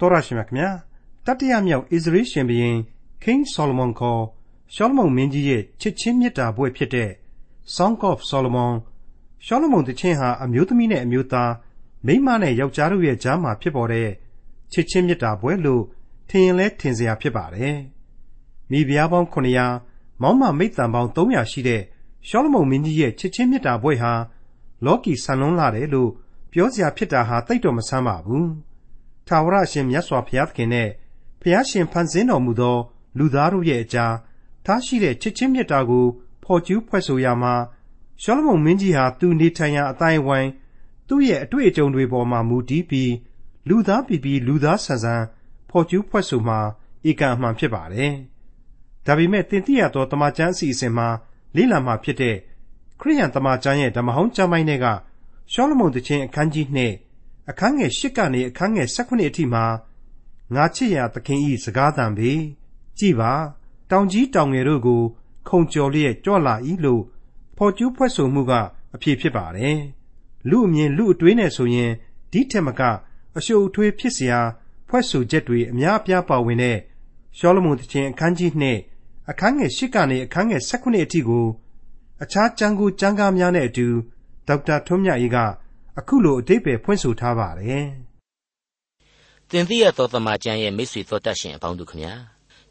တော်ရရှိမြခင်ဗျာတတိယမြောက်ဣသရေလရှင်ဘုရင် King Solomon ခေါ်ရှောလမုန်မင်းကြီးရဲ့ချစ်ချင်းမေတ္တာဘွဲ့ဖြစ်တဲ့ Song of Solomon ရှောလမုန်တခြင်းဟာအမျိုးသမီးနဲ့အမျိုးသားမိန်းမနဲ့ယောက်ျားတို့ရဲ့ကြားမှာဖြစ်ပေါ်တဲ့ချစ်ချင်းမေတ္တာဘွဲ့လို့ထင်ရင်လဲထင်စရာဖြစ်ပါတယ်မိဖုရားပေါင်း900မောင်းမမိတ်တန်ပေါင်း300ရှိတဲ့ရှောလမုန်မင်းကြီးရဲ့ချစ်ချင်းမေတ္တာဘွဲ့ဟာလောကီဆန်လွန်းလာတယ်လို့ပြောစရာဖြစ်တာဟာတိတ်တော်မဆန်းပါဘူး ထာဝရရှင်မြတ်စွာဘုရားသခင်နဲ့ဘုရားရှင်ဖန်ဆင်းတော်မူသော လူသားတို့ရဲ့အကြားထားရှိတဲ့ချစ်ချင်းမေတ္တာကိုဖော်ကျူးဖွဲ့ဆိုရမှာရှောလမုန်မင်းကြီးဟာသူနေထိုင်ရာအတိုင်းဝိုင်းသူ့ရဲ့အတွေ့အကြုံတွေပေါ်မှာမူတည်ပြီးလူသားပြည်ပြီးလူသားဆန်ဆန်ဖော်ကျူးဖွဲ့ဆိုမှာဧကန်အမှန်ဖြစ်ပါတယ်။ဒါပေမဲ့တင်တိရသောတမန်ကျမ်းအစီအစဉ်မှာလေ့လာမှာဖြစ်တဲ့ခရိယန်တမန်ကျမ်းရဲ့ဓမ္မဟောင်းကျမ်းပိုင်းတွေကရှောလမုန်တခြင်းအခန်းကြီး2 အခန်းငယ်၈ကနေအခန်းငယ်၁၇အထိမှာငါချစ်ရာသခင်ဤစကားသံပေကြည်ပါတောင်ကြီးတောင်ငယ်တို့ကို ခုံကျော်လျက်ကြွလာ၏လို့ဖော်ကျူးဖွဲ့ဆိုမှုကအဖြစ်ဖြစ်ပါတယ်လူအမြင်လူအတွေးနဲ့ဆိုရင်ဒီထက်မကအရှုပ်အထွေးဖြစ်စရာဖွဲ့ဆိုချက်တွေအများအပြားပါဝင်တဲ့ရှောလမုန်သခင်အခန်းကြီးနှစ်အခန်းငယ်၈ကနေအခန်းငယ်၁၇အထိကို အခြားကျမ်းကိုကျမ်းကားများနဲ့အတူဒေါက်တာထွန်းမြတ်အေးက အခုလိုအတိတ်ပဲဖွင့်ဆိုထားပါတယ်။တင်သိရသောသမ္မာကျမ်းရဲ့မိတ်ဆွေသောတတ်ရှင်အပေါင်းတို့ခမညာ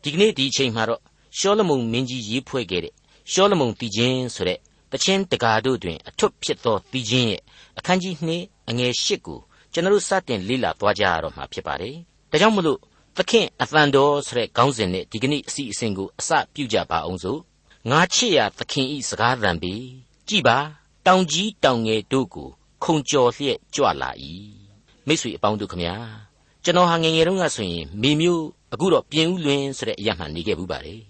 ဒီကနေ့ဒီအချိန်မှာတော့ရှောလမုန်မင်းကြီးရေးဖွဲ့ခဲ့တဲ့ရှောလမုန်တည်ခြင်းဆိုတဲ့တခြင်းတကာတို့တွင်အထွတ်ဖြစ်သောတည်ခြင်းရဲ့အခန်းကြီး2အငယ်8ကိုကျွန်တော်စတင်လေ့လာသွားကြရတော့မှာဖြစ်ပါတယ်။ဒါကြောင့်မလို့သခင်အသံတော်ဆိုတဲ့ခေါင်းစဉ်နဲ့ဒီကနေ့အစီအစဉ်ကိုအစပြုကြပါအောင်စို့ငါချစ်ရာသခင်ဤစကားသံပေကြည်ပါတောင်ကြီးတောင်ငယ်တို့ကို ခုံကျော်လျက်ကြွလာ၏မိတ်ဆွေအပေါင်းတို့ခမညာကျွန်တော်ဟာငငယ်တုန်းကဆိုရင်မိမျိုးအခုတော့ပြင်ဦးလွင်ဆိုတဲ့အရာမှနေခဲ့ဘူးပါတယ်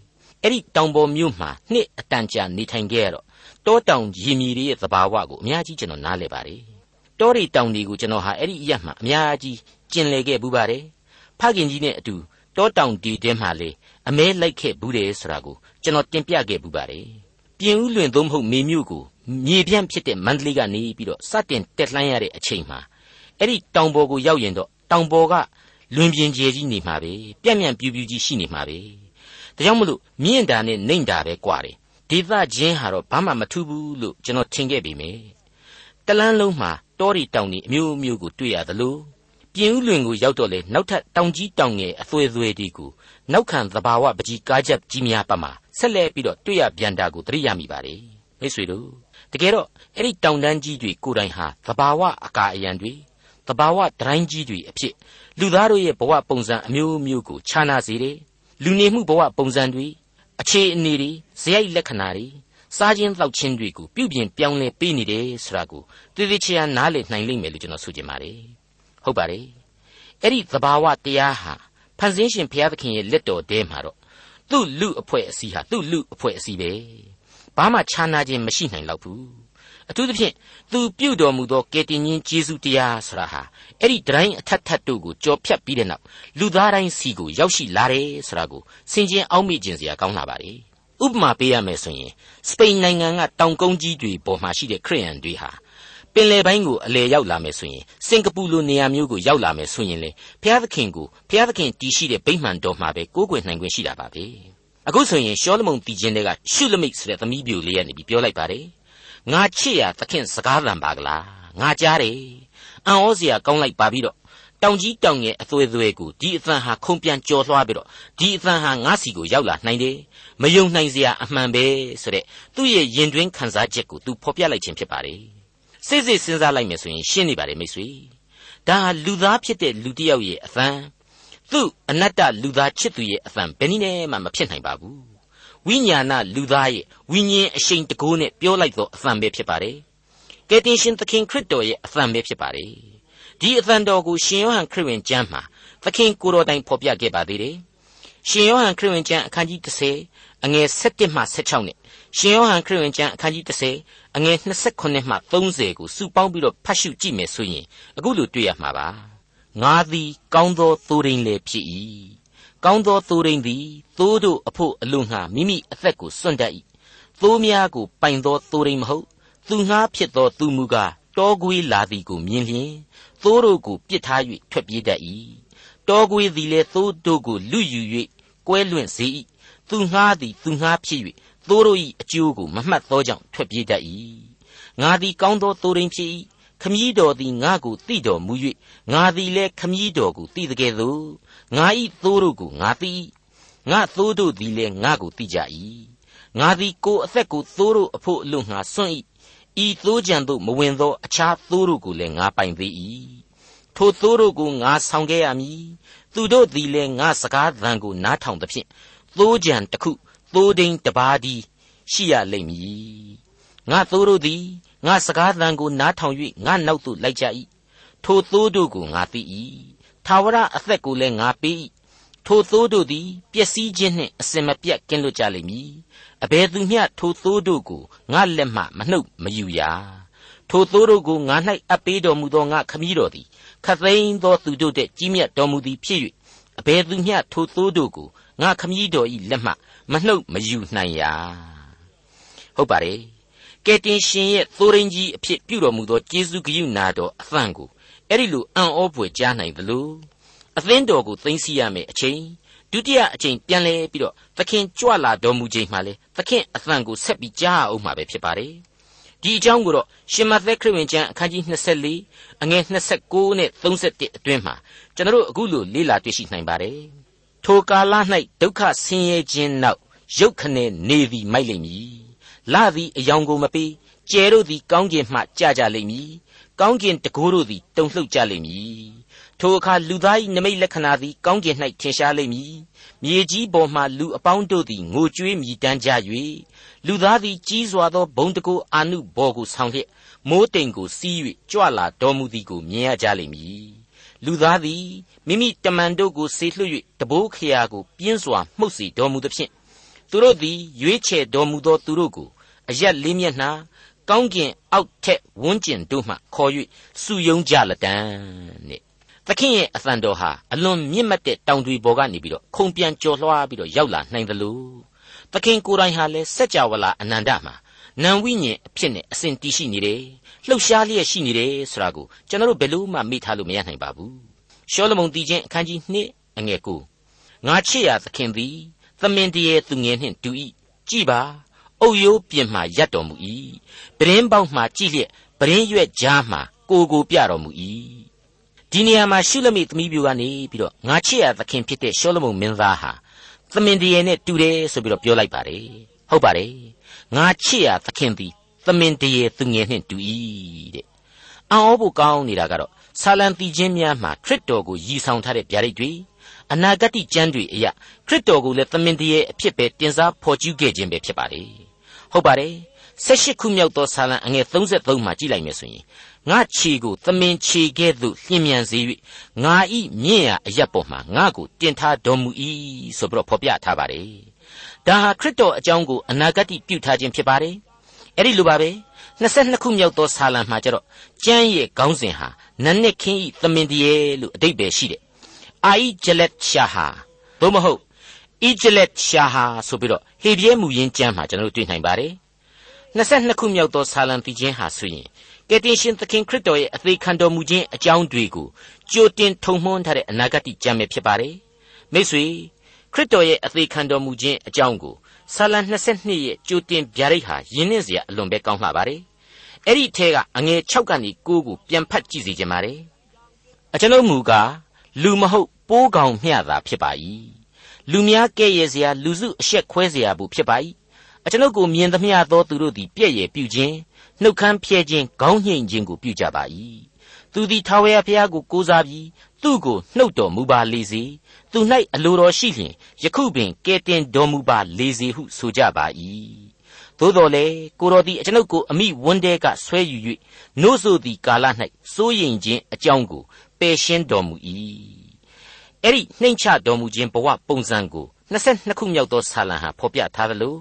အဲ့ဒီတောင်ပေါ်မြို့မှာနှစ်အတန်ကြာနေထိုင်ခဲ့ရတော့တောတောင်ရေမြေတွေရဲ့သဘာဝကိုအများကြီးကျွန်တော်နားလည်ပါတယ်တောတွေတောင်တွေကိုကျွန်တော်ဟာအဲ့ဒီအရာမှအများကြီးကျင်လည်ခဲ့ဘူးပါတယ်ဖခင်ကြီးနဲ့အတူတောတောင်ဒီတဲမှာလေအမဲလိုက်ခဲ့ဘူးတယ်ဆိုတာကိုကျွန်တော်တင်ပြခဲ့ဘူးပါတယ်ပြင်ဦးလွင်သို့မဟုတ်မေမြို့ကို မြေပြန့်ဖြစ်တဲ့မန္တလေးကနေပြီးတော့စတင်တက်လှမ်းရတဲ့အချိန်မှာအဲ့ဒီတောင်ပေါ်ကိုရောက်ရင်တော့တောင်ပေါ်ကလွင်ပြင်ကျယ်ကြီးနေမှာပဲပြန့်ပြန့်ပြူးပြူးကြီးရှိနေမှာပဲဒါကြောင့်မလို့မြင့်တာနဲ့နှိမ့်တာပဲကွာတယ်ဒေသချင်းဟာတော့ဘာမှမထူးဘူးလို့ကျွန်တော်ထင်ခဲ့ပေမယ့်တလန်းလုံးမှာတောတွေတောင်တွေအမျိုးမျိုးကိုတွေ့ရသလိုပြင်ဦးလွင်ကိုရောက်တော့လေနောက်ထပ်တောင်ကြီးတောင်ငယ်အသွေးသွေးတီကိုနောက်ခံသဘာဝပကြီးကားချက်ကြီးများပတ်မှာဆက်လက်ပြီးတော့တွေ့ရပြန်တာကိုသတိရမိပါတယ်မိတ်ဆွေတို့ တကယ်တော့အဲ့ဒီတောင်တန်းကြီးတွေကိုယ်တိုင်ဟာသဘာဝအကာအယံတွေသဘာဝဒတိုင်းကြီးတွေအဖြစ်လူသားတို့ရဲ့ဘဝပုံစံအမျိုးမျိုးကိုခြားနာစေတယ်လူနေမှုဘဝပုံစံတွေအခြေအနေတွေဇယိုက်လက္ခဏာတွေစားခြင်းတောက်ခြင်းတွေကိုပြုပြင်ပြောင်းလဲပေးနေတယ်ဆိုတာကိုသေသေးချာနားလည်နိုင်လိမ့်မယ်လို့ကျွန်တော်ဆိုချင်ပါတယ်ဟုတ်ပါတယ်အဲ့ဒီသဘာဝတရားဟာဖန်ဆင်းရှင်ဘုရားသခင်ရဲ့လက်တော်ထဲမှာတော့သူ့လူအဖွဲ့အစည်းဟာသူ့လူအဖွဲ့အစည်းပဲ ဘာမှခြားနာခြင်းမရှိနိုင်တော့ဘူးအထူးသဖြင့်သူပြုတော်မူသောကယ်တင်ရှင်ယေရှုတရားဆိုတာဟာအဲ့ဒီတိုင်းအထက်ထက်တို့ကိုကြော်ဖြတ်ပြီးတဲ့နောက်လူသားတိုင်းစီကိုရောက်ရှိလာတယ်ဆိုတာကိုစင်ကျင်အောက်မေ့ခြင်းစရာကောင်းလာပါလေဥပမာပေးရမယ်ဆိုရင်စပိန်နိုင်ငံကတောင်ကုန်းကြီးတွေပေါ်မှာရှိတဲ့ခရိယန်တွေဟာပင်လယ်ပိုင်းကိုအလဲရောက်လာမယ်ဆိုရင်စင်ကာပူလိုနေရာမျိုးကိုရောက်လာမယ်ဆိုရင်လေဘုရားသခင်ကိုဘုရားသခင်တည်ရှိတဲ့ဗိမှန်တော်မှာပဲကိုးကွယ်နိုင်ခွင့်ရှိတာပါပဲ အခုဆိုရင်ရှောလမုန်တည်ခြင်းတွေကရှုလမိတ်ဆိုတဲ့သမီးပြိုလေးကနေပြီးပြောလိုက်ပါတယ်ငါချစ်ရသခင်စကားသံပါကလားငါကြားတယ်အံ့ဩစရာကောင်းလိုက်ပါပြီးတော့တောင်ကြီးတောင်ငယ်အသွေးသွေးကိုဒီအသံဟာခုံပြန်ကြော်လွှားပြီးတော့ဒီအသံဟာငါစီကိုရောက်လာနိုင်တယ်မယုံနိုင်စရာအမှန်ပဲဆိုတဲ့သူ့ရဲ့ရင်တွင်းခံစားချက်ကိုသူဖော်ပြလိုက်ခြင်းဖြစ်ပါတယ်စိတ်စိတ်စဉ်းစားလိုက်မယ်ဆိုရင်ရှင်းနေပါတယ်မိတ်ဆွေဒါဟာလူသားဖြစ်တဲ့လူတစ်ယောက်ရဲ့အသံ သူ့အနတ္တလူသားချစ်သူရဲ့အသံဘယ်နည်းနဲ့မှမဖြစ်နိုင်ပါဘူးဝိညာဏလူသားရဲ့ဝိညာဉ်အရှိန်တကိုးနဲ့ပြောလိုက်သောအသံပဲဖြစ်ပါတယ်ကယ်တင်ရှင်သခင်ခရစ်တော်ရဲ့အသံပဲဖြစ်ပါတယ်ဒီအသံတော်ကိုရှင်ယောဟန်ခရစ်ဝင်ကျမ်းမှာသခင်ကိုယ်တော်တိုင်ဖော်ပြခဲ့ပါသေးတယ်ရှင်ယောဟန်ခရစ်ဝင်ကျမ်းအခန်းကြီး30အငယ်17မှ16နဲ့ရှင်ယောဟန်ခရစ်ဝင်ကျမ်းအခန်းကြီး30အငယ်28မှ30ကိုစုပေါင်းပြီးတော့ဖတ်ရှုကြည့်မယ်ဆိုရင်အခုလိုတွေ့ရမှာပါ ငါသည်ကောင်းသောသိုးရင်းလည်းဖြစ်၏ကောင်းသောသိုးရင်းသည်သိုးတို့အဖို့အလို့ငှာမိမိအသက်ကိုစွန့်တတ်၏သိုးများကိုပိုင်သောသိုးရင်းမဟုတ်သူငှားဖြစ်သောသူမူကားတောကွေးလာသည်ကိုမြင်လျင်သိုးတို့ကိုပြစ်ထား၍ထွက်ပြေးတတ်၏တောကွေးသည်လည်းသိုးတို့ကိုလူယူ၍ကွဲလွင့်စေ၏သူငှားသည်သူငှားဖြစ်၍သိုးတို့၏အကျိုးကိုမမှတ်သောကြောင့်ထွက်ပြေးတတ်၏ငါသည်ကောင်းသောသိုးရင်းဖြစ်၏ ခမည်းတော်သည်ငါကိုသိတော်မူ၍ငါသည်လည်းခမည်းတော်ကိုသိတဲ့ကဲ့သို့ငါ၏သိုးတို့ကိုငါသိငါသိုးတို့သည်လည်းငါကိုသိကြ၏ငါသည်ကိုယ်အသက်ကိုသိုးတို့အဖို့အလို့ငါစွန့်၏ဤသိုးကြံသို့မဝင်သောအခြားသိုးတို့ကိုလည်းငါပိုင်သေး၏ထိုသိုးတို့ကိုငါဆောင်ခဲ့ရမည်သူတို့သည်လည်းငါစကားသံကိုနားထောင်သဖြင့်သိုးကြံတစ်ခုသိုးဒိန်တစ်ပါးဒီရှိရလိမ့်မည်ငါသိုးတို့သည် ငါစကားသံကိုနားထောင်၍ငါနောက်သို့လိုက်ကြ၏ထိုသိုးတို့ကိုငါသိ၏ထာဝရအသက်ကိုလည်းငါပေး၏ထိုသိုးတို့သည်ပျက်စီးခြင်းနှင့်အစင်မပြတ်ကင်းလွတ်ကြလိမ့်မည်အဘယ်သူမျှထိုသိုးတို့ကိုငါလက်မှမနှုတ်မယူရထိုသိုးတို့ကိုငါ၌အပ်ပေးတော်မူသောငါခမည်းတော်သည်ခသိန်းသောသူတို့တဲ့ကြီးမြတ်တော်မူသည်ဖြစ်၍အဘယ်သူမျှထိုသိုးတို့ကိုငါခမည်းတော်၏လက်မှမနှုတ်မယူနိုင်ရာဟုတ်ပါတယ် ကယ်တင်ရှင်ရဲ့သိုးရင်းကြီးအဖြစ်ပြုတော်မူသောကျေးဇူးဂရုနာတော်အသံကိုအဲ့ဒီလိုအံ့ဩဖွယ်ကြားနိုင်သလိုအသင်းတော်ကိုသိသိရမယ်အချိန်ဒုတိယအချိန်ပြန်လဲပြီးတော့သခင်ကြွလာတော်မူချိန်မှာလေသခင်အသံကိုဆက်ပြီးကြားအောင်မှာပဲဖြစ်ပါတယ်ဒီအကြောင်းကိုတော့ရှင်မသက်ခရစ်ဝင်ကျမ်းအခန်းကြီး24အငယ်26နဲ့31အတွင်းမှာကျွန်တော်တို့အခုလိုလေ့လာတွေ့ရှိနိုင်ပါတယ်ထိုကာလ၌ဒုက္ခဆင်းရဲခြင်းနောက်ရုတ်ခနဲနေသည်မိုက်လိမ့်မည် လသည်အယောင်ကိုမပေးကျဲတို့သည်ကောင်းကင်မှကြကြလိမ့်မည်ကောင်းကင်တကိုးတို့သည်တုန်လှုပ်ကြလိမ့်မည်ထိုအခါလူသား၏နမိတ်လက္ခဏာသည်ကောင်းကင်၌ထင်ရှားလိမ့်မည်မြေကြီးပေါ်မှလူအပေါင်းတို့သည်ငိုကြွေးမြည်တမ်းကြ၍လူသားသည်ကြီးစွာသောဘုံတကိုအာနုဘော်ကိုဆောင်လျက်မိုးတိမ်ကိုစီး၍ကြွလာတော်မူသည်ကိုမြင်ရကြလိမ့်မည်လူသားသည်မိမိတမန်တို့ကိုဆေလွှတ်၍တဘိုးခရာကိုပြင်းစွာမှုတ်စေတော်မူသဖြင့်သူတို့သည်ရွေးချယ်တော်မူသောသူတို့ကို အရက်လေးမျက်နှာကောင်းကင်အောက်ထက်ဝန်းကျင်တို့မှခေါ်၍စုယုံကြလတံတဲ့သခင်ရဲ့အသံတော်ဟာအလွန်မြင့်မတ်တဲ့တောင်တွေပေါ်ကနေပြီးတော့ခုံပြန်ကြော်လွှားပြီးတော့ရောက်လာနိုင်သလိုသခင်ကိုယ်တိုင်ဟာလည်းစัจ java လာအနန္တမှာနံဝိညာဉ်အဖြစ်နဲ့အစဉ်တည်ရှိနေတယ်လှုပ်ရှားလျက်ရှိနေတယ်ဆိုတာကိုကျွန်တော်တို့ဘယ်လို့မှမေ့ထားလို့မရနိုင်ပါဘူးရှောလမုန်တည်ခြင်းအခန်းကြီး2အငယ်9ငါချစ်ရသခင်သည်သမင်တရေသူငယ်နှင့်တူ၏ကြည်ပါ အုတ်ရိုးပြင်မှရပ်တော်မူ၏ပရင်းပေါက်မှကြည်လျက်ပရင်းရွက်ကြားမှကိုကိုပြတော်မူ၏ဒီနေရာမှာရှုလမိသမီးပြူကနေပြီးတော့ငါချစ်ရသခင်ဖြစ်တဲ့ရှောလမုန်မင်းသားဟာသမင်တရေနဲ့တူတယ်ဆိုပြီးတော့ပြောလိုက်ပါတယ်ဟုတ်ပါတယ်ငါချစ်ရသခင်သည်သမင်တရေသူငယ်နှင့်တူ၏တဲ့အံ့ဩဖို့ကောင်းနေတာကတော့ဆာလံတီချင်းများမှာခရစ်တော်ကိုရည်ဆောင်ထားတဲ့ဗျာဒိတ်တွေအနာဂတ်ကျမ်းတွေအရခရစ်တော်ကိုလည်းသမင်တရေအဖြစ်ပဲတင်စားဖော်ကျူးခဲ့ခြင်းပဲဖြစ်ပါတယ် ဟုတ်ပါတယ်18ခုမြောက်သောဆာလံအငယ်33မှာကြည့်လိုက်မယ်ဆိုရင်ငါခြေကိုသမင်ခြေကဲ့သို့လျင်မြန်စေ၍ငါဤမြင့်ရာအရက်ပေါ်မှာငါကိုတင်ထားတော်မူ၏ဆိုပြီးတော့ဖော်ပြထားပါတယ်ဒါဟာခရစ်တော်အကြောင်းကိုအနာဂတ်ပြုထားခြင်းဖြစ်ပါတယ်အဲ့ဒီလိုပါပဲ22ခုမြောက်သောဆာလံမှာကျတော့ကျမ်းရဲ့ခေါင်းစဉ်ဟာနတ်နှစ်ခင်းဤသမင်တရေလို့အတိတ်ပဲရှိတယ်အာဣဂျလက်ရှာဟာသို့မဟုတ် ဣဂျလက်ရှာဟာဆိုပြီးတော့ဟေပြဲမူရင်းကျမ်းမှာကျွန်တော်တို့တွေ့နိုင်ပါတယ်22ခုမြောက်သောဆာလံတည်ခြင်းဟာဆိုရင်ကယ်တင်ရှင်သခင်ခရစ်တော်ရဲ့အသေးခံတော်မူခြင်းအကြောင်းတွေကိုကြိုတင်ထုံမှန်းထားတဲ့အနာဂတ်ကြံပဲဖြစ်ပါတယ်မိတ်ဆွေခရစ်တော်ရဲ့အသေးခံတော်မူခြင်းအကြောင်းကိုဆာလံ22ရဲ့ကြိုတင်ဗျာဒိတ်ဟာယဉ်နှင်းစရာအလွန်ပဲကောင်းလှပါတယ်အဲ့ဒီထဲကအငယ်6ကနေ9ကိုပြန်ဖတ်ကြည့်စီခြင်းပါတယ်အကျွန်ုပ်မူကားလူမဟုတ်ပိုးကောင်မျှတာဖြစ်ပါ၏ လူများကဲ့ရဲ့စရာလူစုအဆက်ခွဲစရာဘူးဖြစ်ပါ၏အကျွန်ုပ်ကိုမြင်သမျှသောသူတို့သည်ပြည့်ရဲ့ပြုခြင်းနှုတ်ခမ်းဖြဲခြင်းခေါင်းညှိန်ခြင်းကိုပြုကြပါ၏သူသည်ထာဝရဘုရားကိုကိုးစားပြီးသူ့ကိုနှုတ်တော်မူပါလေစေသူ၌အလိုတော်ရှိလျင်ယခုပင်ကဲတင်တော်မူပါလေစေဟုဆိုကြပါ၏သို့တော်လေကိုတော်သည်အကျွန်ုပ်ကိုအမိဝန်းတဲကဆွဲယူ၍နို့ဆိုသည်ကာလ၌စိုးရင်ခြင်းအကြောင်းကိုပယ်ရှင်းတော်မူ၏ အဲ့ဒီနှိမ့်ချတော်မူခြင်းဘဝပုံစံကို22ခုမြောက်သောဆာလံဟာဖော်ပြထားသလို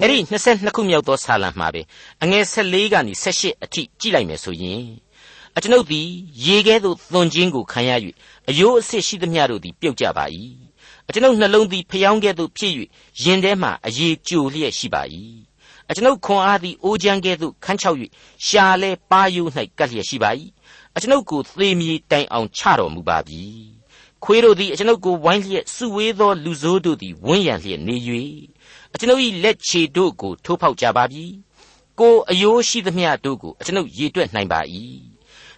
အဲ့ဒီ22ခုမြောက်သောဆာလံမှာပဲအငယ်14ကနေ18အထိကြည့်လိုက်မယ်ဆိုရင်အကျွန်ုပ်သည်ရေခဲသို့သွန်ခြင်းကိုခံရ၍အယိုးအဆစ်ရှိသမျှတို့သည်ပြုတ်ကြပါ၏အကျွန်ုပ်နှလုံးသည်ဖျောင်းကဲ့သို့ဖြစ်၍ရင်ထဲမှအရေကြိုလျက်ရှိပါ၏အကျွန်ုပ်ခွန်အားသည်အိုးချမ်းကဲ့သို့ခန်းချောက်၍ရှာလဲပါယိုး၌ကပ်လျက်ရှိပါ၏အကျွန်ုပ်ကိုသေမြေတိုင်အောင်ချတော်မူပါပြီ ခွေးတို့သည်အကျွန်ုပ်ကိုဝိုင်းလျက်စုဝေးသောလူဆိုးတို့သည်ဝန်းရံလျက်နေ၍အကျွန်ုပ်၏လက်ခြေတို့ကိုထိုးဖောက်ကြပါပြီကိုအယိုးရှိသမျှတို့ကိုအကျွန်ုပ်ရေတွက်နိုင်ပါ၏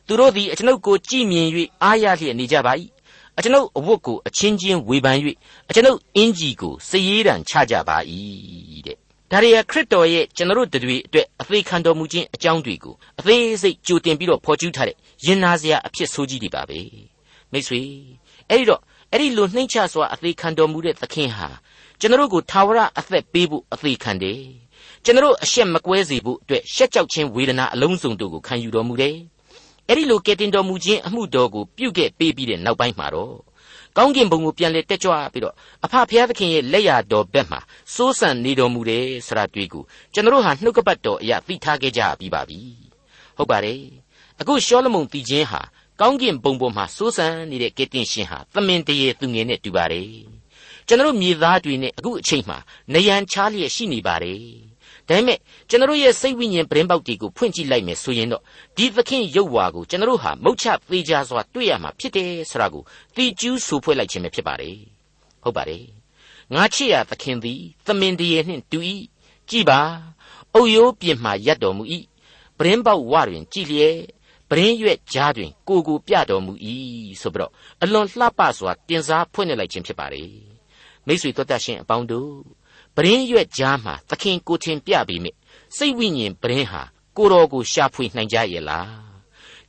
သူတို့သည်အကျွန်ုပ်ကိုကြည်မြင်၍အားရလျက်နေကြပါ၏အကျွန်ုပ်အဝတ်ကိုအချင်းချင်းဝေဖန်၍အကျွန်ုပ်အင်ကြီးကိုစည်ရည်တံချကြပါ၏တဲ့ဒါရီယာခရစ်တော်ရဲ့ကျွန်တော်တို့တွေအတွက်အသေးခံတော်မူခြင်းအကြောင်းတွေကိုအသေးစိတ်ကြိုတင်ပြီးတော့ဖော်ကျူးထားတဲ့ရင်နာစရာအဖြစ်ဆိုးကြီးတွေပါပဲမိတ်ဆွေ အဲ့ဒီတော့အဲ့ဒီလိုနှိမ့်ချစွာအသေးခံတော်မူတဲ့သခင်ဟာကျွန်တော်တို့ကိုထာဝရအသက်ပေးဖို့အသေးခံတယ်ကျွန်တော်အရှက်မကွဲစေဖို့အတွက်ရှက်ကြောက်ခြင်းဝေဒနာအလုံးစုံတို့ကိုခံယူတော်မူတယ်အဲ့ဒီလိုကယ်တင်တော်မူခြင်းအမှုတော်ကိုပြုခဲ့ပေးပြီးတဲ့နောက်ပိုင်းမှာတော့ကောင်းကင်ဘုံကိုပြန်လဲတက်ကြွပြီးတော့အဖဖျားသခင်ရဲ့လက်ရာတော်ဘက်မှာစိုးစံနေတော်မူတယ်ဆိုတာတွေ့ကိုကျွန်တော်ဟာနှုတ်ကပတ်တော်အရာသိထားခဲ့ကြပြီးပါပြီဟုတ်ပါတယ်အခုရှောလမုန်တည်ခြင်းဟာ ကောင်းကင်ဘုံပေါ်မှာစိုးစံနေတဲ့ကယ်တင်ရှင်ဟာသမင်တရေသူငယ်နဲ့တူပါတယ်ကျွန်တော်မြေသားတွေနဲ့အခုအချိန်မှာနယံချားလျက်ရှိနေပါတယ်ဒါပေမဲ့ကျွန်တော်ရဲ့စိတ်ဝိညာဉ်ပရင်ပေါက်တွေကိုဖွင့်ကြည့်လိုက်မယ်ဆိုရင်တော့ဒီသခင်ရုပ်ဝါကိုကျွန်တော်ဟာမုတ်ချသေးကြစွာတွေ့ရမှာဖြစ်တယ်ဆိုတာကိုတီကျူးဆိုဖွဲ့လိုက်ခြင်းပဲဖြစ်ပါတယ်ဟုတ်ပါတယ်ငါချစ်ရသခင်သည်သမင်တရေနှင့်တူ၏ကြည်ပါအုတ်ရိုးပြင်မှရပ်တော်မူ၏ပရင်ပေါက်ဝတွင်ကြည်လျက် ပရင်းရွက်ကြားတွင် ကိုကိုပြတော်မူ၏ဆိုပြီးတော့အလွန်လှပစွာတင်စားဖွင့်လိုက်ခြင်းဖြစ်ပါတယ်မိတ်ဆွေတို့တတ်ရှင်အပေါင်းတို့ပရင်းရွက်ကြားမှာသခင်ကိုထင်ပြပြီးမြစိတ်ဝိညာဉ်ပရင်းဟာကိုတော်ကိုရှာဖွေနိုင်ကြရဲ့လား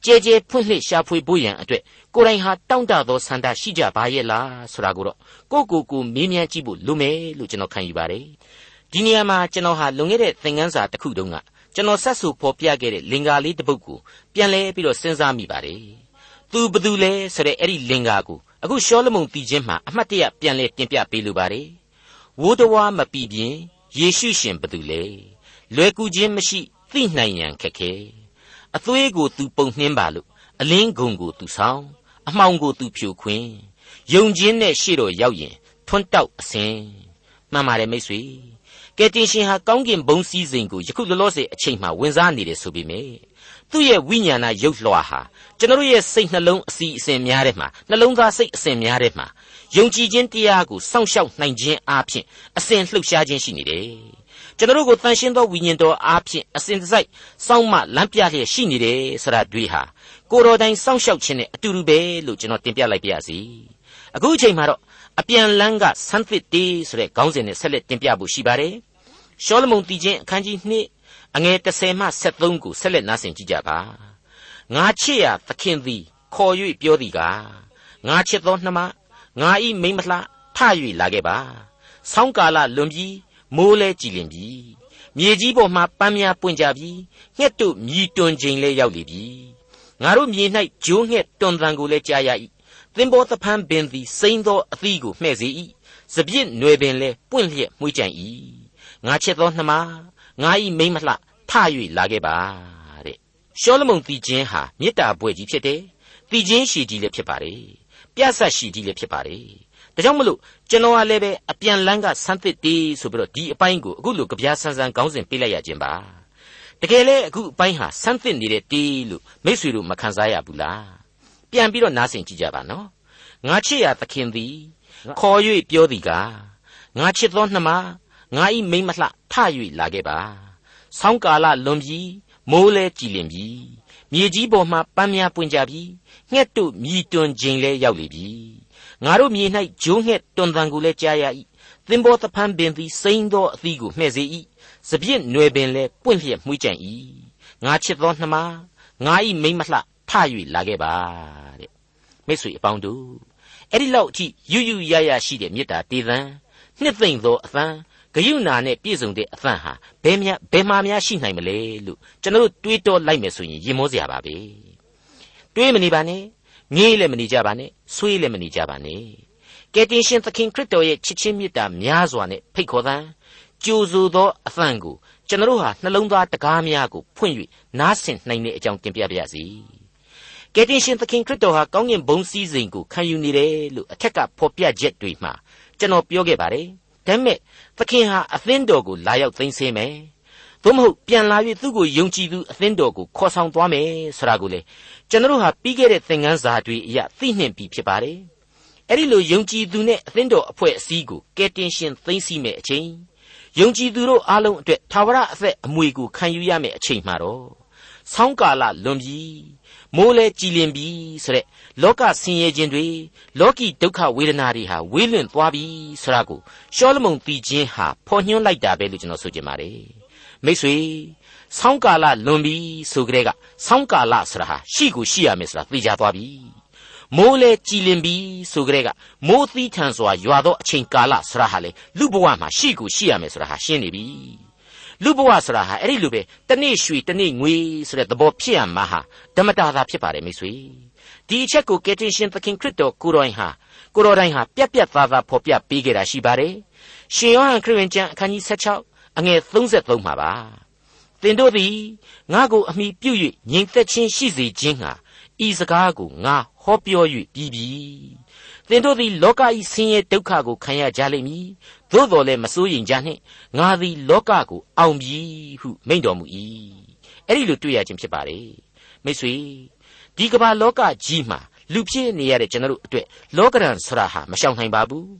ကြဲကြဲဖွင့်လှစ်ရှာဖွေဖို့ရန်အတွက်ကိုယ်တိုင်ဟာတောင့်တသောဆန္ဒရှိကြပါရဲ့လားဆိုတာကိုတော့ကိုကိုကိုမေးမြန်းကြည့်ဖို့လိုမယ်လို့ကျွန်တော်ခံယူပါတယ်ဒီနေရာမှာကျွန်တော်ဟာလွန်ခဲ့တဲ့သင်ခန်းစာတစ်ခုတုန်းက ကျွန်တော်ဆက်ဆူဖော်ပြခဲ့တဲ့လင်္ကာလေးတစ်ပုဒ်ကိုပြန်လဲပြီးတော့စဉ်းစားမိပါတယ်သူဘသူလဲဆိုတဲ့အဲ့ဒီလင်္ကာကိုအခုရှောလမုန်တည်ခြင်းမှာအမှတ်တရပြန်လဲတင်ပြပေးလိုပါတယ်ဝိုးတော်မပြီပြင်ယေရှုရှင်ဘသူလဲလွယ်ကူခြင်းမရှိသိနိုင်ရန်ခက်ခဲအသွေးကိုသူပုံနှင်းပါလို့အလင်းဂုံကိုသူဆောင်အမှောင်ကိုသူဖြိုခွင်းယုံခြင်းနဲ့ရှေ့တော်ရောက်ရင်ထွန်းတောက်အစဉ်မှန်ပါတယ်မိတ်ဆွေ ကယ်တင်ရှင်ဟာကောင်းကင်ဘုံစည်းစိမ်ကိုယခုလောလောဆယ်အချိန်မှဝင်စားနေတယ်ဆိုပေမယ့်သူ့ရဲ့ဝိညာဏရုပ်လွှာဟာကျွန်တော်ရဲ့စိတ်နှလုံးအစီအစဉ်များတဲ့မှာနှလုံးသားစိတ်အစဉ်များတဲ့မှာယုံကြည်ခြင်းတရားကိုစောင့်ရှောက်နိုင်ခြင်းအားဖြင့်အစဉ်လှုပ်ရှားခြင်းရှိနေတယ်ကျွန်တော်ကိုတန်ရှင်းသောဝိညာဉ်တော်အားဖြင့်အစဉ်တစိုက်စောင့်မလမ်းပြလျက်ရှိနေတယ်ဆိုတာတွေ့ဟာကိုတော်တိုင်စောင့်ရှောက်ခြင်းနဲ့အတူတူပဲလို့ကျွန်တော်တင်ပြလိုက်ပါရစေအခုအချိန်မှာတော့ အပြန်လန်းကဆန်းသစ်တေးဆိုတဲ့ခေါင်းစဉ်နဲ့ဆက်လက်တင်ပြဖို့ရှိပါတယ်ရှောလမုန်တည်ခြင်းအခန်းကြီး2အငယ်30မှ73ကိုဆက်လက်နားဆင်ကြည့်ကြပါငါချစ်ရသခင်သည်ခေါ်၍ပြောသည်ကားငါချစ်သောနှမငါဤမိမ့်မလှထ၍လာခဲ့ပါဆောင်းကာလလွန်ပြီးမိုးလဲကြည်လင်ပြီမြေကြီးပေါ်မှပန်းများပွင့်ကြပြီငှက်တို့မြည်တွန်ချိန်လဲရောက်လေပြီငါတို့မြေ၌ဂျိုးငှက်တွန်တန်ကိုလဲကြားရ၏ သင်္ဘောသဖန်းပင်သည်စိမ့်သောအသီးကိုမှဲ့စေ၏စပြစ်နွယ်ပင်လဲပွင့်လျက်မှုကြိုင်၏ငါချစ်သောနှမငါဤမိမ့်မလှထ၍လာခဲ့ပါတဲ့ရှောလမုန်တီချင်းဟာမေတ္တာပွဲကြီးဖြစ်တယ်တီချင်းရှည်ကြီးလည်းဖြစ်ပါတယ်ပြတ်ဆက်ရှည်ကြီးလည်းဖြစ်ပါတယ်ဒါကြောင့်မလို့ကျွန်တော်ကလည်းပဲအပြန်လန်းကဆန်းသစ်တေးဆိုပြီးတော့ဒီအပိုင်းကိုအခုလိုကြပြဆန်းဆန်းခေါင်းစဉ်ပေးလိုက်ရခြင်းပါတကယ်လဲအခုအပိုင်းဟာဆန်းသစ်နေတဲ့တေးလို့မိษွေတို့မခံစားရဘူးလား ပြန်ပြီးတော့နားဆင်ကြည့်ကြပါနော်ငါချစ်ရသခင်သည်ခေါ်၍ပြောသည်ကငါချစ်သောနှမငါဤမိမ့်မလှထ၍လာခဲ့ပါဆောင်းကာလလွန်ပြီမိုးလဲကြည်လင်ပြီမြေကြီးပေါ်မှပန်းများပွင့်ကြပြီငှက်တို့မြည်တွန်ခြင်းလဲရောက်လေပြီငါတို့မြေ၌ဂျိုးငှက်တွန်တန်ကိုလည်းကြားရ၏သင်္ဘောသဖန်းပင်သည်စိမ့်သောအသီးကိုမှဲ့စေ၏စပြည့်နွယ်ပင်လည်းပွင့်လျက်မှုကြံ့၏ငါချစ်သောနှမငါဤမိမ့်မလှ ထ၍လာခဲ့ပါတဲ့မိတ်ဆွေအပေါင်းတို့အဲ့ဒီလောက်အထိယူယူရရရှိတဲ့မေတ္တာတေသံနှစ်သိမ့်သောအသံဂယုဏနဲ့ပြည့်စုံတဲ့အသံဟာဘယ်များဘယ်မှာများရှိနိုင်မလဲလို့ကျွန်တော်တို့တွေးတောလိုက်မယ်ဆိုရင်ရင်မောစရာပါပဲတွေးမနေပါနဲ့ငေးလည်းမနေကြပါနဲ့ဆွေးလည်းမနေကြပါနဲ့ကယ်တင်ရှင်သခင်ခရစ်တော်ရဲ့ချစ်ချင်းမေတ္တာများစွာနဲ့ဖိတ်ခေါ်သံကြိုဆိုသောအသံကိုကျွန်တော်ဟာနှလုံးသားတကားများကိုဖွင့်၍နားဆင်နိုင်တဲ့အကြောင်းတင်ပြပါရစေ ကယ်တင်ရှင်သခင်ခရစ်တော်ဟာကောင်းကင်ဘုံစည်းစိမ်ကိုခံယူနေတယ်လို့အထက်ကဖော်ပြချက်တွေမှာကျွန်တော်ပြောခဲ့ပါတယ်ဒါပေမဲ့သခင်ဟာအသင်းတော်ကိုလာရောက်သိမ်းဆည်းမယ်သို့မဟုတ်ပြန်လာ၍သူ့ကိုယုံကြည်သူအသင်းတော်ကိုခေါ်ဆောင်သွားမယ်ဆိုတာကိုလေကျွန်တော်ဟာပြီးခဲ့တဲ့သင်ခန်းစာတွေအရသိနှင့်ပြီးဖြစ်ပါတယ်အဲ့ဒီလိုယုံကြည်သူနဲ့အသင်းတော်အဖွဲ့အစည်းကိုကယ်တင်ရှင်သိသိမဲ့အချိန်ယုံကြည်သူတို့အားလုံးအတွက်သာဝရအသက်အမွေကိုခံယူရမယ့်အချိန်မှာတော့ဆောင်းကာလလွန်ပြီ မိုးလဲကြည်လင်ပြီဆိုတဲ့လောကဆင်းရဲခြင်းတွေလောကီဒုက္ခဝေဒနာတွေဟာဝေးလွင့်သွားပြီဆိုတာကိုရှောလမုန်သိခြင်းဟာဖော်ညွှန်းလိုက်တာပဲလို့ကျွန်တော်ဆိုချင်ပါတယ်မိတ်ဆွေဆောင်းကာလလွန်ပြီဆိုကြတဲ့ကဆောင်းကာလဆိုတာဟာရှိကိုရှိရမယ်ဆိုတာသိကြသွားပြီမိုးလဲကြည်လင်ပြီဆိုကြတဲ့ကမိုးသီးထန်စွာရွာသောအချိန်ကာလဆိုတာဟာလေလူဘဝမှာရှိကိုရှိရမယ်ဆိုတာဟာရှင်းနေပြီ လူဘဝဆိုတာဟာအဲ့ဒီလိုပဲတနေ့ရွှေတနေ့ငွေဆိုတဲ့သဘောဖြစ်ရမှာဟာဓမ္မတာသာဖြစ်ပါတယ်မိတ်ဆွေဒီအချက်ကိုကယ်တင်ရှင်သခင်ခရစ်တော်ကိုတော်ဟာကိုတော်တိုင်းဟာပြက်ပြက်သားသားဖော်ပြပေးခဲ့တာရှိပါတယ်ရှင်ယောဟန်ခရစ်ဝင်ကျမ်းအခန်းကြီး16အငယ်33မှာပါသင်တို့သည်ငါကိုအမိပြုတ်၍ငြိမ်သက်ခြင်းရှိစေခြင်းဟာဤစကားကိုငါဟောပြော၍ပြီးပြီ သင်တို့သည်လောကဤဆင်းရဲဒုက္ခကိုခံရကြလိမ့်မည်သို့တော်လည်းမစိုးရိမ်ကြနှင့်ငါသည်လောကကိုအောင်ပြီဟုမိန့်တော်မူ၏အဲ့ဒီလိုတွေ့ရခြင်းဖြစ်ပါလေမိတ်ဆွေဒီကမ္ဘာလောကကြီးမှာလူဖြစ်နေရတဲ့ကျွန်တော်တို့အတွက်လောကရန်ဆရာဟာမရှောင်နိုင်ပါဘူး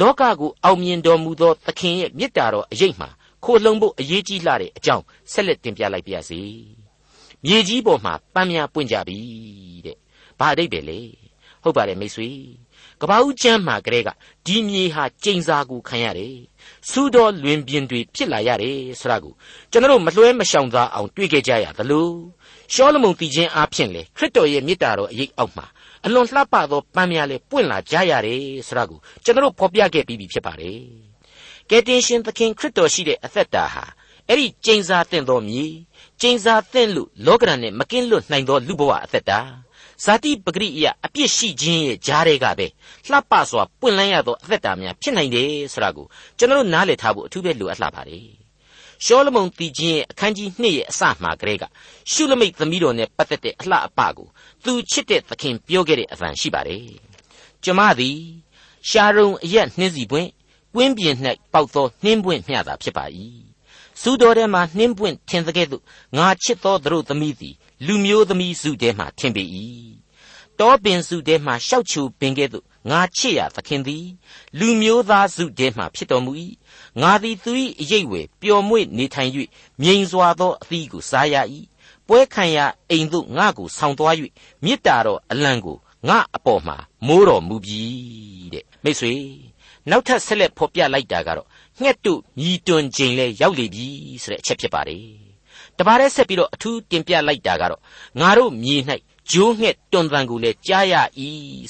လောကကိုအောင်မြင်တော်မူသောသခင်ရဲ့မေတ္တာတော်အရေးမှာခိုလှုံဖို့အရေးကြီးလာတဲ့အကြောင်းဆက်လက်တင်ပြလိုက်ပါရစေမြေကြီးပေါ်မှာပန်းများပွင့်ကြပြီတဲ့ဘာအဓိပ္ပာယ်လဲဟုတ်ပါတယ်မိတ်ဆွေ ကပ္ပဦးကျမ်းမှာကလေးကဒီမြေဟာကျိန်စာကိုခံရတယ်စူးတော်လွင်ပြင်တွေဖြစ်လာရတယ်ဆိုတာကိုကျွန်တော်မလွှဲမရှောင်သာအောင်တွေးခဲ့ကြရသလိုရှောလမုန်တည်ခြင်းအဖြစ်လေခရစ်တော်ရဲ့မေတ္တာတော်အရေးအောက်မှာအလွန်လှပသောပန်းများလေပွင့်လာကြရတယ်ဆိုတာကိုကျွန်တော်ဖော်ပြခဲ့ပြီးပြီဖြစ်ပါတယ်ကယ်တင်ရှင်သခင်ခရစ်တော်ရှိတဲ့အသက်တာဟာအဲ့ဒီကျိန်စာတင့်တော်မြေကျိန်စာတင့်လို့လောကရန်နဲ့မကင်းလွတ်နိုင်သောလူဘဝအသက်တာ ဇာတိပဂရိယအပြစ်ရှိခြင်းရဲ့ကြားတွေကပဲလှပစွာပွင့်လန်းရသောအသက်တာများဖြစ်နိုင်တယ်ဆိုတာကိုကျွန်တော်နားလည်ထားဖို့အထူးပဲလိုအပ်လာပါတယ်ရှောလမုန်တည်ခြင်းရဲ့အခန်းကြီး2ရဲ့အစမှာကလေးကရှုလမိတ်သမီးတော်နဲ့ပတ်သက်တဲ့အလှအပကိုသူချစ်တဲ့သခင်ပြောခဲ့တဲ့အသံရှိပါတယ်ကျမသည်ရှာရုံအရက်နှင်းစီပွင့်ကွင်းပြင်၌ပေါက်သောနှင်းပွင့်မျှတာဖြစ်ပါ၏ စူတော်ထဲမှနှင်းပွင့်ထင်သကဲ့သို့ငါချစ်သောသူတို့သမီးသည်လူမျိုးသမီးစုထဲမှထင်ပေ၏တောပင်စုထဲမှရှောက်ချူပင်ကဲ့သို့ငါချစ်ရသခင်သည် လူမျိုးသားစုထဲမှဖြစ်တော်မူ၏ငါသည်သူ၏အရေးဝယ်ပျော်မွေ့နေထိုင်၍မြိန်စွာသောအသီးကိုစားရ၏ပွဲခံရအိမ်သို့ငါကိုဆောင်းသွား၍မေတ္တာတော်အလံကိုငါအပေါ်မှာမိုးတော်မူပြီတဲ့မိတ်ဆွေနောက်ထပ်ဆက်လက်ဖော်ပြလိုက်တာကတော့ ငှက်တို့မြည်တွန်ခြင်းလဲရောက်လေပြီဆိုတဲ့အချက်ဖြစ်ပါတယ်တပါးတဲ့ဆက်ပြီးတော့အထူးတင်ပြလိုက်တာကတော့ငါတို့မြေ၌ဂျိုးငှက်တွန်တန်ကိုလည်းကြားရ၏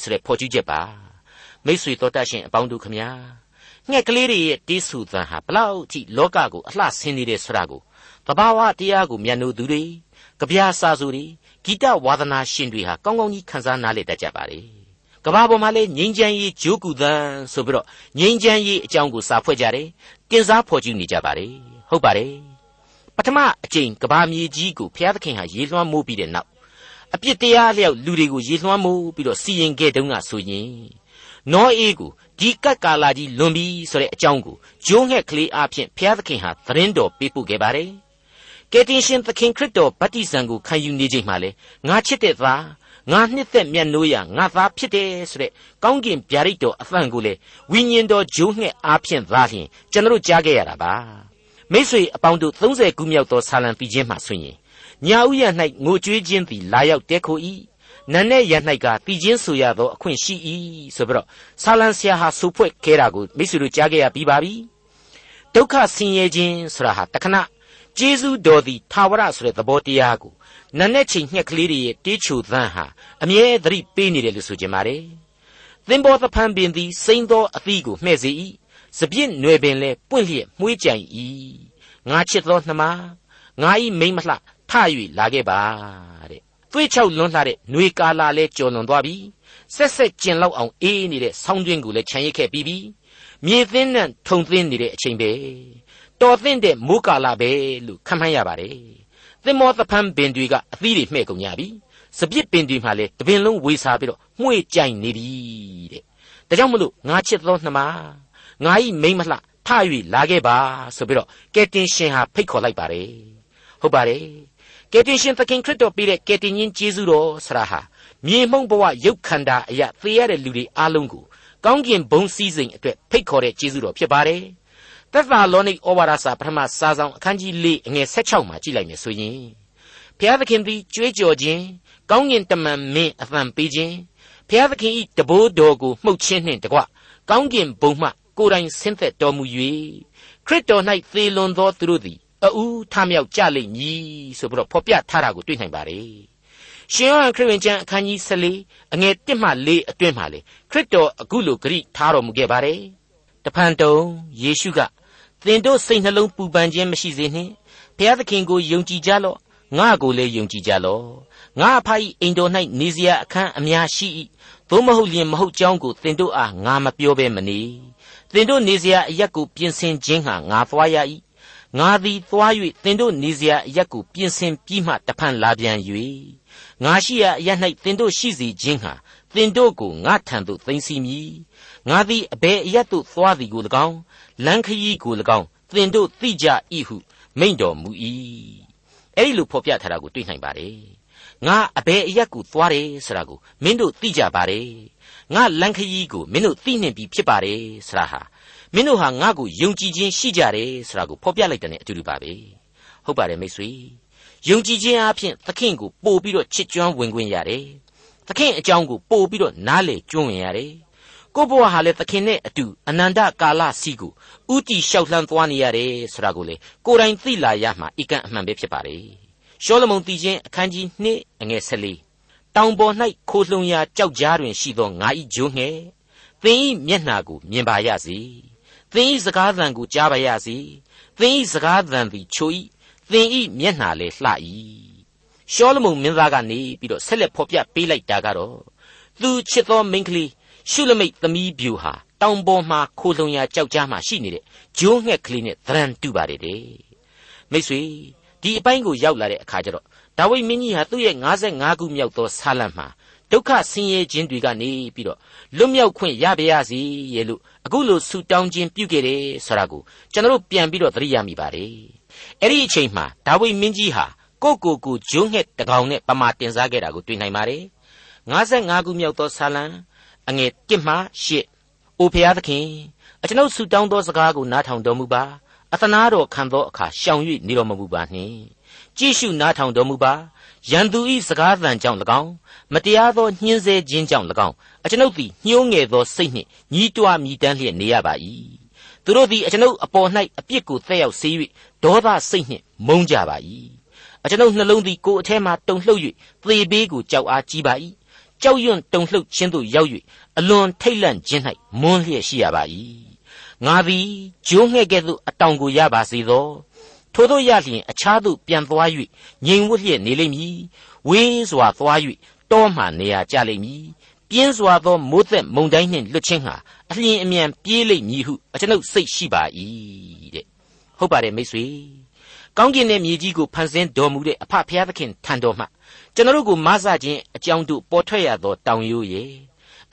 ဆိုတဲ့ဖော်ကျူးချက်ပါမိษွေတော်တတ်ရှင်အပေါင်းတို့ခမညာငှက်ကလေးတွေရဲ့တေးဆူသံဟာဘလောက်အထိလောကကိုအလှဆင်းနေတယ်ဆိုတာကိုတဘာဝတရားကိုမျက်နှိုးသူတွေကြပြာစာစုတွေဂီတဝါသနာရှင်တွေဟာကောင်းကောင်းကြီးခန်းစားနားလည်တတ်ကြပါလေ ကဘာပေါ်မှာလဲငိမ့်ချမ်းရေးဂျိုးကူသန်းဆိုပြီးတော့ငိမ့်ချမ်းရေးအကြောင်းကိုစာဖွဲ့ကြတယ်တင်စားဖော်ကျူးနေကြပါတယ်ဟုတ်ပါတယ်ပထမအကြိမ်ကဘာမြေကြီးကိုဘုရားသခင်ဟာရေလွှမ်းမိုးပြီးတဲ့နောက်အပြစ်တရားလျောက်လူတွေကိုရေလွှမ်းမိုးပြီးတော့စီရင်ခဲ့တုန်းကဆိုရင်နောအေးကိုဒီကတ်ကာလာကြီးလွန်ပြီဆိုတဲ့အကြောင်းကိုဂျိုးငှက်ကလေးအဖြစ်ဘုရားသခင်ဟာသတင်းတော်ပေးပို့ခဲ့ပါတယ်ကယ်တင်ရှင်သခင်ခရစ်တော်ဗတ္တိဇံကိုခံယူနေချိန်မှာလေငါချစ်တဲ့သား ငါနှစ်သက်မြတ်နိုးရငါသားဖြစ်တယ်ဆိုတဲ့ကောင်းကင်ဗျာဒိတ်တော်အသံကိုလေဝိညာဉ်တော်ဂျိုးငှက်အားဖြင့်သားလျင်ကျွန်တော်ကြားခဲ့ရတာပါမိษွေအပေါင်းတို့30ခုမြောက်သောဆာလံပြီးခြင်းမှဆိုရင်ညာဥယ၌ငိုကြွေးခြင်းသည်လာရောက်တဲခို၏နန်းနဲ့ရ၌ကတည်ခြင်းဆိုရသောအခွင့်ရှိ၏ဆိုပြီးတော့ဆာလံဆရာဟာဆိုဖွဲ့ခဲတာကိုမိษွေတို့ကြားခဲ့ရပြီးပါပြီဒုက္ခဆင်းရဲခြင်းဆိုတာဟာတခဏကျေးဇူးတော်သည်သာဝရဆိုတဲ့သဘောတရားကို နတ်နဲ့ချိန်ညှက်ကလေးတွေရဲ့တေးချိုသန်းဟာအမြဲသတိပေးနေတယ်လို့ဆိုကြပါတယ်သင်္ဘောသဖန်ပင်သည်စိမ့်သောအသီးကိုမှဲ့စေ၏စပြစ်နွယ်ပင်လဲပွင့်လျက်မှုေးကြိုင်၏ငါချစ်သောနှမငါဤမိမ့်မလှထ၍လာခဲ့ပါတဲ့သွေးချောက်လွန်းလှတဲ့ຫນွေကာလာလဲကြော်လွန်သွားပြီဆက်ဆက်ကျင်လောက်အောင်အေးနေတဲ့ဆောင်းတွင်းကိုလည်းခြံရိပ်ခဲ့ပြီးပြီမြေသင်းနဲ့ထုံသင်းနေတဲ့အချိန်ပဲတော်သင့်တဲ့မိုးကာလာပဲလို့ခန့်မှန်းရပါတယ် သင်္မောသဖန်းပင်တွေကအသီးတွေမှဲ့ကုန်ကြပြီစပြစ်ပင်တွေမှလည်းတပင်လုံးဝေစားပြီးတော့မှုေ့ကြိုင်နေပြီတဲ့ဒါကြောင့်မလို့ငါချစ်သောနှမငါဤမိမ့်မလှထ၍လာခဲ့ပါဆိုပြီးတော့ကယ်တင်ရှင်ဟာဖိတ်ခေါ်လိုက်ပါတယ်ဟုတ်ပါတယ်ကယ်တင်ရှင်သခင်ခရစ်တော်ပြတဲ့ကယ်တင်ရှင်ယေရှုတော်ဆရာဟာမြေမှုန့်ဘဝရုပ်ခန္ဓာအရာသေရတဲ့လူတွေအားလုံးကိုကောင်းကင်ဘုံစည်းစိမ်အတွက်ဖိတ်ခေါ်တဲ့ကျေးဇူးတော်ဖြစ်ပါတယ် သက်သာလောနိဩဝါဒစာပထမစာဆောင်အခန်းကြီး၄အငယ်16မှာကြည့်လိုက်မယ်ဆိုရင်ဘုရားသခင်သည်ကြွေးကြော်ခြင်းကောင်းကင်တမန်မင်းအသံပေးခြင်းဘုရားသခင်ဤတဘိုးတော်ကိုမှုတ်ခြင်းနှင့်တကွကောင်းကင်ဘုံမှကိုယ်တိုင်ဆင်းသက်တော်မူ၍ခရစ်တော်၌သေလွန်သောသူတို့သည်အူးထမြောက်ကြလိမ့်မည်ဆိုပြီးတော့ဖော်ပြထားတာကိုတွေ့နိုင်ပါတယ်ရှင်ယောဟန်ခရစ်ဝင်ကျမ်းအခန်းကြီး14အငယ်1မှ4အတွင်းမှာလေခရစ်တော်အခုလိုဂရိထားတော်မူခဲ့ပါတယ်တဖန်တုံယေရှုက သင်တို့စိတ်နှလုံးပူပန်ခြင်းမရှိစေနှင့်ဘုရားသခင်ကိုယုံကြည်ကြလော့ငါကိုလည်းယုံကြည်ကြလော့ငါအဖ၏အိမ်တော်၌နေစရာအခန်းအများရှိ၏သို့မဟုတ်လျင်မဟုတ်ကြောင်းကိုသင်တို့အားငါမပြောဘဲမနေသင်တို့နေစရာအရက်ကိုပြင်ဆင်ခြင်းဟာငါသွားရ၏ငါသည်သွား၍သင်တို့နေစရာအရက်ကိုပြင်ဆင်ပြီးမှတဖန်လာပြန်၍ငါရှိရာအရက်၌သင်တို့ရှိစေခြင်းဟာသင်တို့ကိုငါထံသို့သိမ်းစီမည်ငါသည်အဘယ်အရက်သို့သွားသည်ကို၎င်း လမ်းခရီးကို၎င်းသင်တို့သိကြ၏ဟုမိန့်တော်မူ၏အဲ့ဒီလိုဖော်ပြထားတာကိုတွေ့နိုင်ပါတယ်ငါအဘယ်အရက်ကိုသွားတယ်ဆိုတာကိုမင်းတို့သိကြပါတယ်ငါလန်ခရီးကိုမင်းတို့သိနှင်ပြီးဖြစ်ပါတယ်ဆိုတာဟာမင်းတို့ဟာငါ့ကိုယုံကြည်ခြင်းရှိကြတယ်ဆိုတာကိုဖော်ပြလိုက်တဲ့အတူတူပါပဲဟုတ်ပါတယ်မိတ်ဆွေယုံကြည်ခြင်းအပြင်သခင်ကိုပို့ပြီးတော့ချစ်ကြွမ်းဝင်ခွင့်ရတယ်သခင်အကြောင်းကိုပို့ပြီးတော့နားလေကျွမ်းဝင်ရတယ်ကိုဘဝဟာလည်းသခင်နဲ့အတူအနန္တကာလစီကို ဥတီလျှောက်လှမ်းသွားနေရတယ်ဆိုတာကိုလေကိုယ်တိုင်သိလာရမှာအကန့်အမှန်ပဲဖြစ်ပါတယ်ရှောလမုန်တည်ခြင်းအခန်းကြီး2အငယ်14တောင်ပေါ်၌ခိုလှုံရာကြောက်ကြားတွင်ရှိသောငါ၏ဂျိုးငယ်သင်၏မျက်နှာကိုမြင်ပါရစေသင်၏စကားသံကိုကြားပါရစေသင်၏စကားသံသည်ချို၏သင်၏မျက်နှာလည်းလှ၏ရှောလမုန်မင်းသားကနေပြီးတော့ဆက်လက်ဖော်ပြပေးလိုက်တာကတော့သူချစ်သောမိန်းကလေး ရှုလမိတ်သမီးပြူဟာတောင်ပေါ်မှာခိုလုံရာကြောက်ကြားမှာရှိနေတဲ့ဂျိုးငှက်ကလေးနဲ့သရန်တူပါတယ်တဲ့မိတ်ဆွေဒီအပိုင်းကိုရောက်လာတဲ့အခါကျတော့ဒါဝိမင်းကြီးဟာသူ့ရဲ့55ခုမြောက်သောဆာလံမှာဒုက္ခဆင်းရဲခြင်းတွေကနေပြီးတော့လွတ်မြောက်ခွင့်ရပါရစေရဲ့လို့အခုလိုဆူတောင်းခြင်းပြုခဲ့တယ်ဆိုတာကိုကျွန်တော်တို့ပြန်ပြီးတော့သတိရမိပါတယ်အဲ့ဒီအချိန်မှာဒါဝိမင်းကြီးဟာကိုကိုကိုဂျုံးငှက်တကောင်နဲ့ပမာတင်စားခဲ့တာကိုတွေ့နိုင်ပါတယ်55ခုမြောက်သောဆာလံ အငယ်1မှ8အိုဖျားသခင်အကျွန်ုပ်ဆူတောင်းသောစကားကိုနားထောင်တော်မူပါအသနာတော်ခံသောအခါရှောင်၍နေတော်မမူပါနှင့်ကြည့်ရှုနားထောင်တော်မူပါရန်သူ၏စကားသံကြောင့်၎င်းမတရားသောညှင်းဆဲခြင်းကြောင့်၎င်းအကျွန်ုပ်သည်ညှိုးငယ်သောစိတ်နှင့်ညီးတွားမြည်တမ်းလျက်နေရပါ၏သူတို့သည်အကျွန်ုပ်အပေါ်၌အပြစ်ကိုသက်ရောက်စေ၍ဒေါသစိတ်နှင့်မုန်းကြပါ၏အကျွန်ုပ်နှလုံးသည်ကိုယ်အထဲမှတုန်လှုပ်၍သေဘေးကိုကြောက်အားကြီးပါ၏ ကြောက်ရွံ့တုန်လှုပ်ခြင်းသို့ရောက်၍အလွန်ထိတ်လန့်ခြင်း၌မွန်းလျက်ရှိရပါ၏ငါသည်ဂျိုးငှဲ့ကဲ့သို့အတောင်ကိုရပါစေသောထို့သောရလျင်အခြားသို့ပြန်သွား၍ငြိမ်ဝတ်လျက်နေလိမ့်မည်ဝေးစွာသွား၍တောမှနေရာကျလိမ့်မည်ပြင်းစွာသောမိုးသက်မုန်တိုင်းနှင့်လွတ်ခြင်းဟာအလျင်အမြန်ပြေးလိမ့်မည်ဟုအကျွန်ုပ်စိတ်ရှိပါ၏တဲ့ဟုတ်ပါတယ်မိတ်ဆွေကောင်းကင်နဲ့မြေကြီးကိုဖန်ဆင်းတော်မူတဲ့အဖဖျားသခင်ထံတော်မှ ကျွန်တော်တို့ကိုမဆခြင်းအကြောင်းတို့ပေါ်ထွက်ရသောတောင်ရိုးရဲ့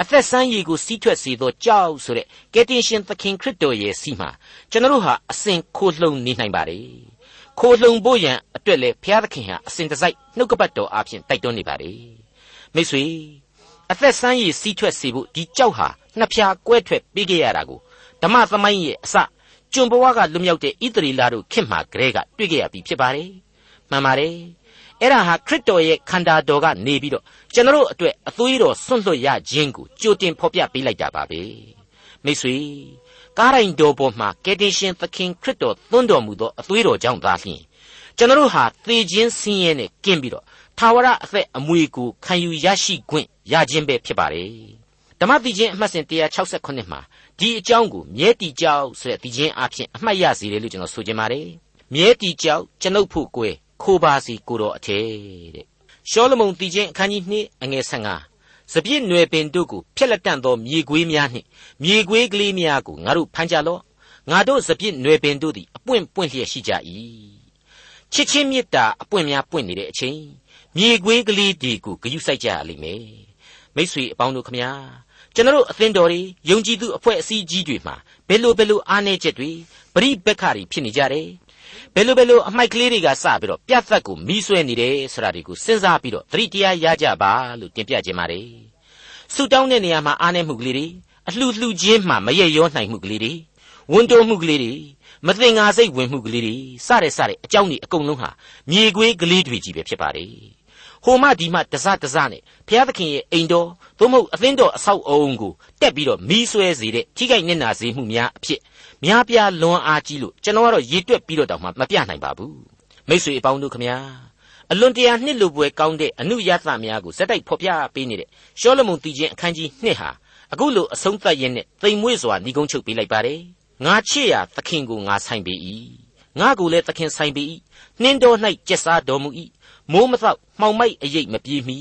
အသက်ဆန်းရည်ကိုစီးထွက်စေသောကြောက်ဆိုတဲ့ကယ်တင်ရှင်သခင်ခရစ်တော်ရဲ့စီမှာကျွန်တော်တို့ဟာအစဉ်ခိုလှုံနေနိုင်ပါတယ်ခိုလှုံဖို့ရန်အတွက်လေဘုရားသခင်ဟာအစဉ်တစိုက်နှုတ်ကပတ်တော်အားဖြင့်တိုက်တွန်းနေပါတယ်မိတ်ဆွေအသက်ဆန်းရည်စီးထွက်စေဖို့ဒီကြောက်ဟာနှစ်ဖြာကွဲထွက်ပေးခဲ့ရတာကိုဓမ္မသမိုင်းရဲ့အစကျွန်ဘဝကလွတ်မြောက်တဲ့ဣသရေလတို့ခင်မှာကလေးကတွေ့ကြရပြီဖြစ်ပါတယ်မှန်ပါတယ် အဲ့ဒါဟာခရစ်တော်ရဲ့ခန္ဓာတော်ကနေပြီးတော့ကျွန်တော်တို့အတွက်အသွေးတော်ဆွန့်လွတ်ရခြင်းကိုကြိုတင်ဖော်ပြပေးလိုက်တာပါပဲမိတ်ဆွေကားရိုင်တော်ပေါ်မှာကယ်တင်ရှင်သခင်ခရစ်တော်သွန်းတော်မူသောအသွေးတော်ကြောင့်သာလျှင်ကျွန်တော်တို့ဟာသေခြင်းဆင်းရဲနဲ့ကင်းပြီးတော့ထာဝရအသက်အမွေကိုခံယူရရှိခွင့်ရခြင်းပဲဖြစ်ပါတယ်ဓမ္မတိချင်းအမှတ်စဉ်168မှာဒီအကြောင်းကိုမြဲတီကြောက်ဆိုတဲ့ဒီချင်းအဖြစ်အမှတ်ရစေတယ်လို့ကျွန်တော်ဆိုချင်ပါတယ်မြဲတီကြောက်ကျွန်ုပ်ဖို့ကိုယ် ခိုးပါစီကိုတော်အထည်တဲ့ရှောလမုန်တည်ခြင်းအခန်းကြီး2အငယ်15စပြည့်နွယ်ပင်တို့ကိုဖျက်လက်တန့်သောမြေခွေးများနှင့်မြေခွေးကလေးများကိုငါတို့ဖမ်းကြလော့ငါတို့စပြည့်နွယ်ပင်တို့သည်အပွင့်ပွင့်လျက်ရှိကြ၏ချစ်ချင်းမေတ္တာအပွင့်များပွင့်နေတဲ့အချိန်မြေခွေးကလေးတွေကိုဂယုစိုက်ကြရလိမ့်မယ်မိษွေအပေါင်းတို့ခမညာကျွန်တော်အသင်းတော်တွေယုံကြည်သူအဖွဲ့အစည်းကြီးတွေမှာဘယ်လိုဘယ်လိုအားနည်းချက်တွေပရိပက္ခတွေဖြစ်နေကြတယ် ဘယ်လိုဘယ်လိုအမိုက်ကလေးတွေကစပြီးတော့ပြတ်သက်ကိုမီးဆွဲနေတယ်ဆိုတာတွေကိုစဉ်းစားပြီးတော့သတိတရားရကြပါလို့တင်ပြခြင်းပါတယ်ဆူတောင်းတဲ့နေရာမှာအားနည်းမှုကလေးတွေအလှလှချင်းမှမရရောနိုင်မှုကလေးတွေဝန်တိုးမှုကလေးတွေမသင်္ကာစိတ်ဝင်မှုကလေးတွေစတဲ့စတဲ့အကြောင်းတွေအကုန်လုံးဟာမြေခွေးကလေးတွေကြီးပဲဖြစ်ပါတယ်ဟိုမှဒီမှတစတစနဲ့ဘုရားသခင်ရဲ့အိမ်တော်သို့မဟုတ်အသင်းတော်အဆောက်အအုံကိုတက်ပြီးတော့မီးဆွဲစေတဲ့ထိခိုက်နစ်နာစေမှုများအဖြစ် များပြားလွန်အားကြီးလို့ကျွန်တော်ကတော့ရေတွက်ပြီးတော့တောင်မှမပြနိုင်ပါဘူးမိတ်ဆွေအပေါင်းတို့ခမညာအလွန်တရာနှစ်လိုပွဲကောင်းတဲ့အနုယသများကိုစက်တိုက်ဖော်ပြပေးနေတဲ့ရှောလမုန်တည်ခြင်းအခန်းကြီး2ဟာအခုလိုအဆုံးသတ်ရင်းနဲ့တိမ်မွေ့စွာညီကုန်းချုပ်ပေးလိုက်ပါတယ်ငါချစ်ရာသခင်ကိုငါဆိုင်ပေ၏ငါကိုလည်းသခင်ဆိုင်ပေ၏နှင်းတော်၌ကျက်စားတော်မူ၏မိုးမသောမှောင်မိုက်အရေးမပြေးမီ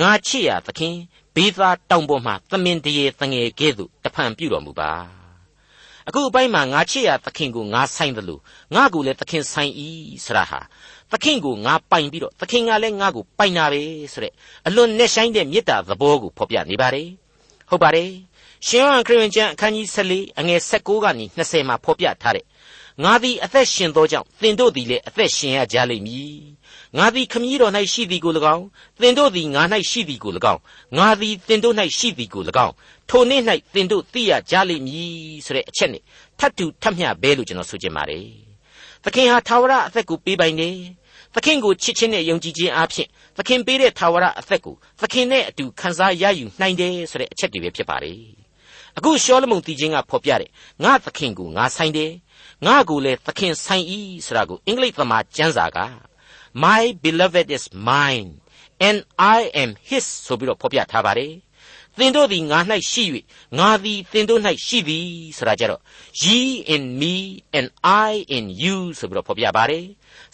ငါချစ်ရာသခင်ဘေးသားတောင်ပေါ်မှသမင်တရေတငယ်ကဲ့သို့တဖန်ပြုတော်မူပါ အခုအပိုင်းမှာငါချစ်ရာသခင်ကိုငါဆိုင်တယ်လို့ငါကိုလည်းသခင်ဆိုင်၏ဆရာဟာသခင်ကိုငါပိုင်ပြီးတော့သခင်ကလည်းငါကိုပိုင်တာပဲဆိုတဲ့အလွန်နဲ့ဆိုင်တဲ့မေတ္တာသဘောကိုဖော်ပြနေပါတယ်ဟုတ်ပါတယ်ရှင်ယောဟန်ခရစ်ဝင်ကျမ်းအခန်းကြီး14အငယ်16ကနေ20မှာဖော်ပြထားတဲ့ငါသည်အသက်ရှင်သောကြောင့်သင်တို့သည်လည်းအသက်ရှင်ရကြလိမ့်မည် ငါသည်ခမည်းတော်၌ရှိသည်ကို၎င်းသင်တို့သည်ငါ၌ရှိသည်ကို၎င်းငါသည်သင်တို့၌ရှိသည်ကို၎င်းထိုနေ့၌သင်တို့သိရကြလိမ့်မည်ဆိုတဲ့အချက်နဲ့ထပ်တူထပ်မျှပဲလို့ကျွန်တော်ဆိုချင်ပါတယ်သခင်ဟာသာဝရအသက်ကိုပေးပိုင်တယ်သခင်ကိုချစ်ခြင်းနဲ့ယုံကြည်ခြင်းအပြင်သခင်ပေးတဲ့သာဝရအသက်ကိုသခင်နဲ့အတူခံစားရယူနိုင်တယ်ဆိုတဲ့အချက်တွေပဲဖြစ်ပါတယ်အခုရှောလမုန်တီချင်းကဖော်ပြတယ်ငါသခင်ကိုငါဆိုင်တယ်ငါကိုလည်းသခင်ဆိုင်၏ဆိုတာကိုအင်္ဂလိပ်သမားကျမ်းစာက my beloved is mine and I am his ဆိုပြီးတော့ဖော်ပြထားပါတယ်သင်တို့သည်ငါ၌ရှိ၍ငါသည်သင်တို့၌ရှိသည်ဆိုတာကြတော့ ye in me and I in you ဆိုပြီးတော့ဖော်ပြပါတယ်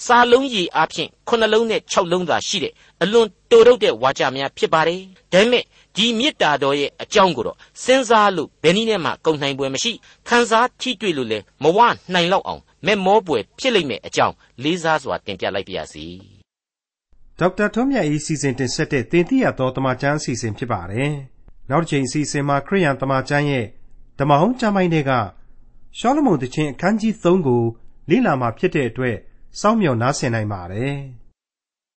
စာလုံးကြီးအဖြစ်ခုနှလုံးနဲ့၆လုံးသာရှိတဲ့အလွန်တိုတုတ်တဲ့ဝါကြများဖြစ်ပါတယ်ဒါပေမဲ့ဒီမေတ္တာတော်ရဲ့အကြောင်းကိုတော့စဉ်းစားလို့ဘယ်နည်းနဲ့မှကုန်နိုင်ပွဲမရှိခံစားထိတွေ့လို့လည်းမဝနိုင်လောက်အောင် မဲ့မောပွေဖြစ်လိမ့်မယ်အကြောင်းလေးစားစွာတင်ပြလိုက်ပါရစေဒေါက်တာထွန်းမြတ်၏စီစဉ်တင်ဆက်တဲ့တင်ပြရသောတမချန်းအစီအစဉ်ဖြစ်ပါတယ်နောက်တစ်ချိန်အစီအစဉ်မှာခရိယန်တမချန်းရဲ့ဓမ္မဟောင်းကျမ်းပိုင်းတွေကရှောလမုန်တခြင်းအခန်းကြီး3ကိုလေ့လာမှာဖြစ်တဲ့အတွက်စောင့်မျှော်နားဆင်နိုင်ပါတယ်။